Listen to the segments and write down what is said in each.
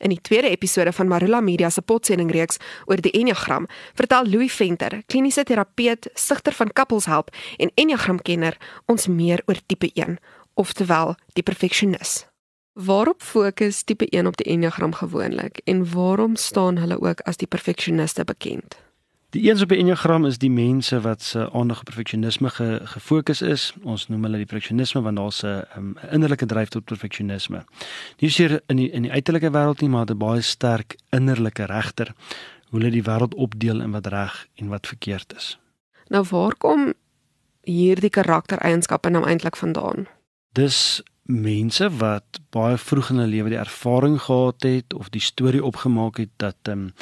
In die tweede episode van Marula Media se potsendingreeks oor die Enneagram, vertel Louis Venter, kliniese terapeut, sigter van Couples Help en Enneagramkenner, ons meer oor tipe 1, oftewel die perfeksionis. Waarop fokus tipe 1 op die Enneagram gewoonlik en waarom staan hulle ook as die perfeksioniste bekend? Die eens op die enneagram is die mense wat se aandag op perfeksionisme ge, gefokus is. Ons noem hulle die perfeksionisme want daar's 'n um, innerlike dryf tot perfeksionisme. Nie seker in die in die uiterlike wêreld nie, maar 'n baie sterk innerlike regter hoe hulle die wêreld opdeel in wat reg en wat verkeerd is. Nou waar kom hierdie karaktereienskappe nou eintlik vandaan? Dis mense wat baie vroeg in hulle lewe die ervaring gehad het of die storie opgemaak het dat ehm um,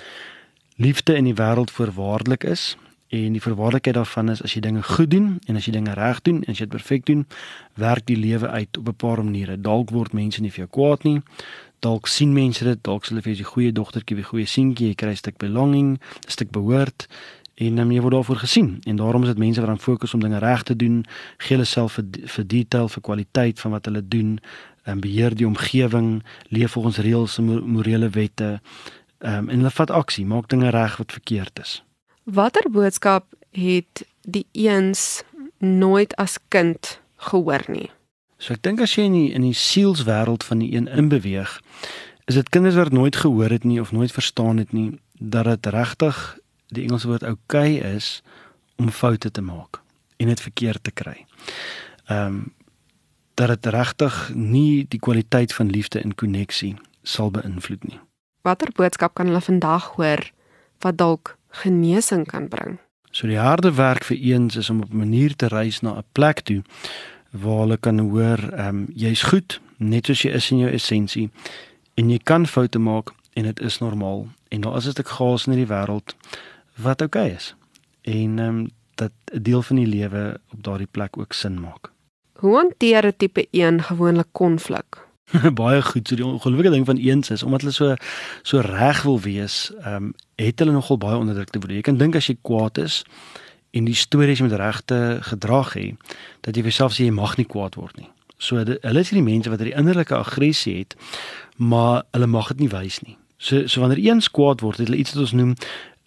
liefde in die wêreld voorwaardelik is en die voorwaardelikheid daarvan is as jy dinge goed doen en as jy dinge reg doen en as jy dit perfek doen, werk die lewe uit op 'n paar maniere. Dalk word mense nie vir jou kwaad nie. Dalk sien mense dit, dalk sê hulle vir jou 'n goeie dogtertjie, 'n goeie seentjie, jy kry 'n stuk belonging, 'n stuk behoort en dan um, jy word daarvoor gesien. En daarom is dit mense wat dan fokus om dinge reg te doen, gee hulle self vir vir detail, vir kwaliteit van wat hulle doen, en beheer die omgewing, leef volgens reëls en morele wette um, en hulle vat aksie, maak dinge reg wat verkeerd is. Watter boodskap het die eens nooit as kind gehoor nie? So ek dink as jy in die in die sielswêreld van die een inbeweeg, is dit kinders wat nooit gehoor het nie of nooit verstaan het nie dat dit regtig die Engelse woord oukei okay is om foute te maak en dit verkeerd te kry. Ehm um, dat dit regtig nie die kwaliteit van liefde en koneksie sal beïnvloed nie watter boodskap kan hulle vandag hoor wat dalk genesing kan bring? So die harde werk vir eens is om op 'n manier te reis na 'n plek toe waar hulle kan hoor, ehm um, jy's goed net soos jy is in jou essensie en jy kan foute maak en dit is normaal en daar is 'n stuk gaas in hierdie wêreld wat oukei okay is. En ehm um, dat 'n deel van die lewe op daardie plek ook sin maak. Hoe hanteer 'n tipe 1 gewoonlik konflik? baie goed. So die ongelukkige ding van eens is omdat hulle so so reg wil wees, ehm um, het hulle nogal baie onderdrukte word. Jy kan dink as jy kwaad is en die stories met regte gedrag hê, dat jy vir jouself sê jy mag nie kwaad word nie. So die, hulle is die mense wat 'n innerlike aggressie het, maar hulle mag dit nie wys nie. So so wanneer eens kwaad word, het hulle iets wat ons noem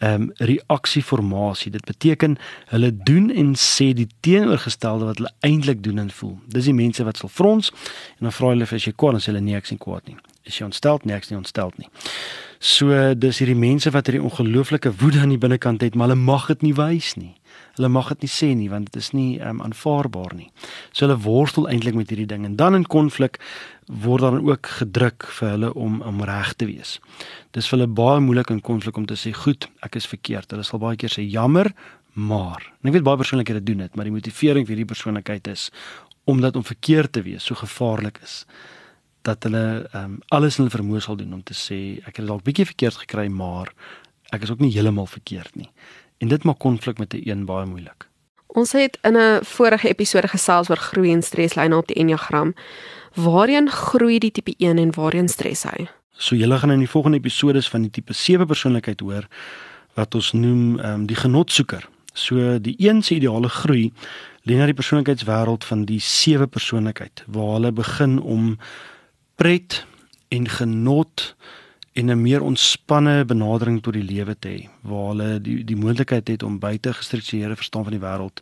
ehm um, reaksieformasie. Dit beteken hulle doen en sê die teenoorgestelde wat hulle eintlik doen en voel. Dis die mense wat sal frons en dan vra hulle of jy kwaad is, hulle nee, ek sien kwaad nie. Is jy ontsteld? Nee, ek sien ontsteld nie. So dis hierdie mense wat hierdie ongelooflike woede aan die binnekant het, maar hulle mag dit nie wys nie. Hulle mag dit nie sê nie want dit is nie um, aanvaarbaar nie. So hulle worstel eintlik met hierdie ding en dan in konflik word dan ook gedruk vir hulle om om reg te wees. Dis vir hulle baie moeilik in konflik om te sê goed, ek is verkeerd. Hulle sal baie keer sê jammer, maar. En ek weet baie persoonlikhede doen dit, maar die motivering vir hierdie persoonlikheid is omdat om verkeerd te wees so gevaarlik is dat hulle um, alles in hulle vermoë sal doen om te sê ek het dalk bietjie verkeerd gekry, maar ek is ook nie heeltemal verkeerd nie. En dit maak konflik met 'n een baie moeilik. Ons het in 'n vorige episode gesels oor groei en streslyne op die Enneagram. Waarheen groei die tipe 1 en waarheen stres hy? So julle gaan in die volgende episode van die tipe 7 persoonlikheid hoor wat ons noem um, die genotsoeker. So die een se ideale groei lê na die persoonlikheidswêreld van die 7 persoonlikheid waar hulle begin om pret en genot en 'n meer ontspanne benadering tot die lewe te hê waar hulle die die moontlikheid het om buite gestruktureerde verstaan van die wêreld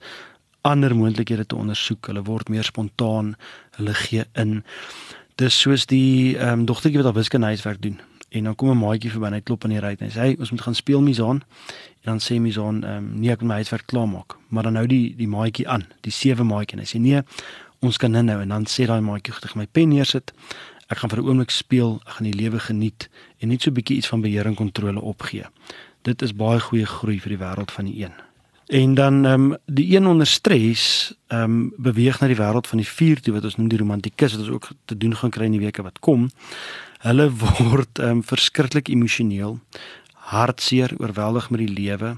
ander moontlikhede te ondersoek. Hulle word meer spontaan, hulle gee in. Dis soos die ehm um, dogtertjie wat haar wiskundehuiswerk doen. En dan kom 'n maatjie verby en hy klop aan die ruit en hy sê: "Hey, ons moet gaan speel Misaan." En dan sê Misaan: "Ehm um, nee, ek moet my huiswerk klaarmaak." Maar dan hou die die maatjie aan, die sewe maatjie en hy sê: "Nee, ons kan nou-nou." En dan sê daai maatjie: "Goed, ek gaan my pen neersit." Ek gaan vir 'n oomblik speel, ek gaan die lewe geniet en net so 'n bietjie iets van beheer en kontrole opgee. Dit is baie goeie groei vir die wêreld van die een. En dan ehm um, die een onder stres ehm um, beweeg na die wêreld van die vier toe wat ons noem die romantikus wat ons ook te doen gaan kry in die weke wat kom. Hulle word ehm um, verskriklik emosioneel, hartseer, oorweldig met die lewe.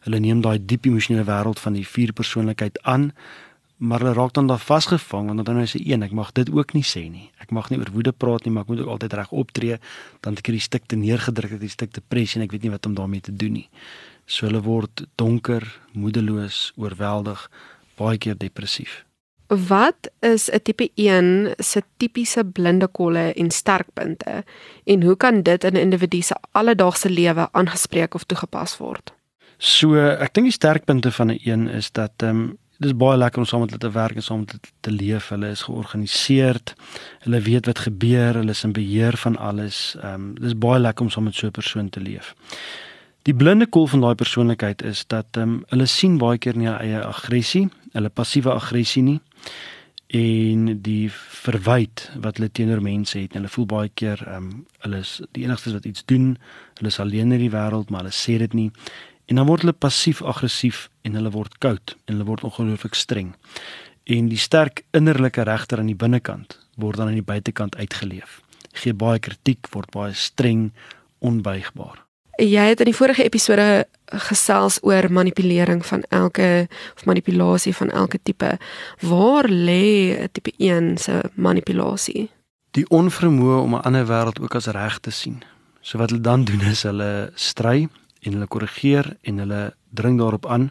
Hulle neem daai diep emosionele wêreld van die vier persoonlikheid aan maar hulle raak dan daar vasgevang want dan is hy een ek mag dit ook nie sê nie. Ek mag nie oor woede praat nie maar ek moet ook altyd reg optree dan ek hierdie stuk te neergedruk het die stuk depressie en ek weet nie wat om daarmee te doen nie. So hulle word donker moedeloos oorweldig baie keer depressief. Wat is 'n tipe 1 se tipiese blinde kolle en sterkpunte? En hoe kan dit in 'n individu se alledaagse lewe aangespreek of toegepas word? So, ek dink die sterkpunte van 'n een is dat ehm um, dis baie lekker om saam met hulle te werk en saam met hulle te leef. Hulle is georganiseerd. Hulle weet wat gebeur. Hulle is in beheer van alles. Ehm um, dis baie lekker om saam met so 'n persoon te leef. Die blinde kol van daai persoonlikheid is dat ehm um, hulle sien baie keer nie eie aggressie, hulle passiewe aggressie nie en die verwyd wat hulle teenoor mense het. Hulle voel baie keer ehm um, hulle is die enigstes wat iets doen. Hulle is alleen in die wêreld, maar hulle sê dit nie. En dan word hulle passief aggressief en hulle word koud en hulle word ongelooflik streng. En die sterk innerlike regter aan die binnekant word dan aan die buitekant uitgeleef. Gee baie kritiek, word baie streng, onbuigbaar. Jy het in die vorige episode gesels oor manipulering van elke of manipulasie van elke tipe. Waar lê tipe 1 se manipulasie? Die onvermoë om 'n ander wêreld ook as reg te sien. So wat hulle dan doen is hulle stry en hulle korrigeer en hulle dring daarop aan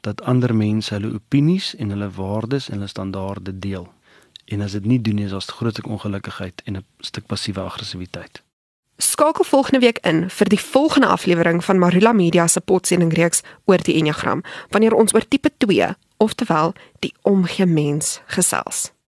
dat ander mense hulle opinies en hulle waardes en hulle standaarde deel. En as dit nie doen nie, is daar groot ongelukkigheid en 'n stuk passiewe aggressiwiteit. Skakel volgende week in vir die volgende aflewering van Marula Media se potsending reeks oor die Enneagram wanneer ons oor tipe 2, oftewel die omgee mens gesels.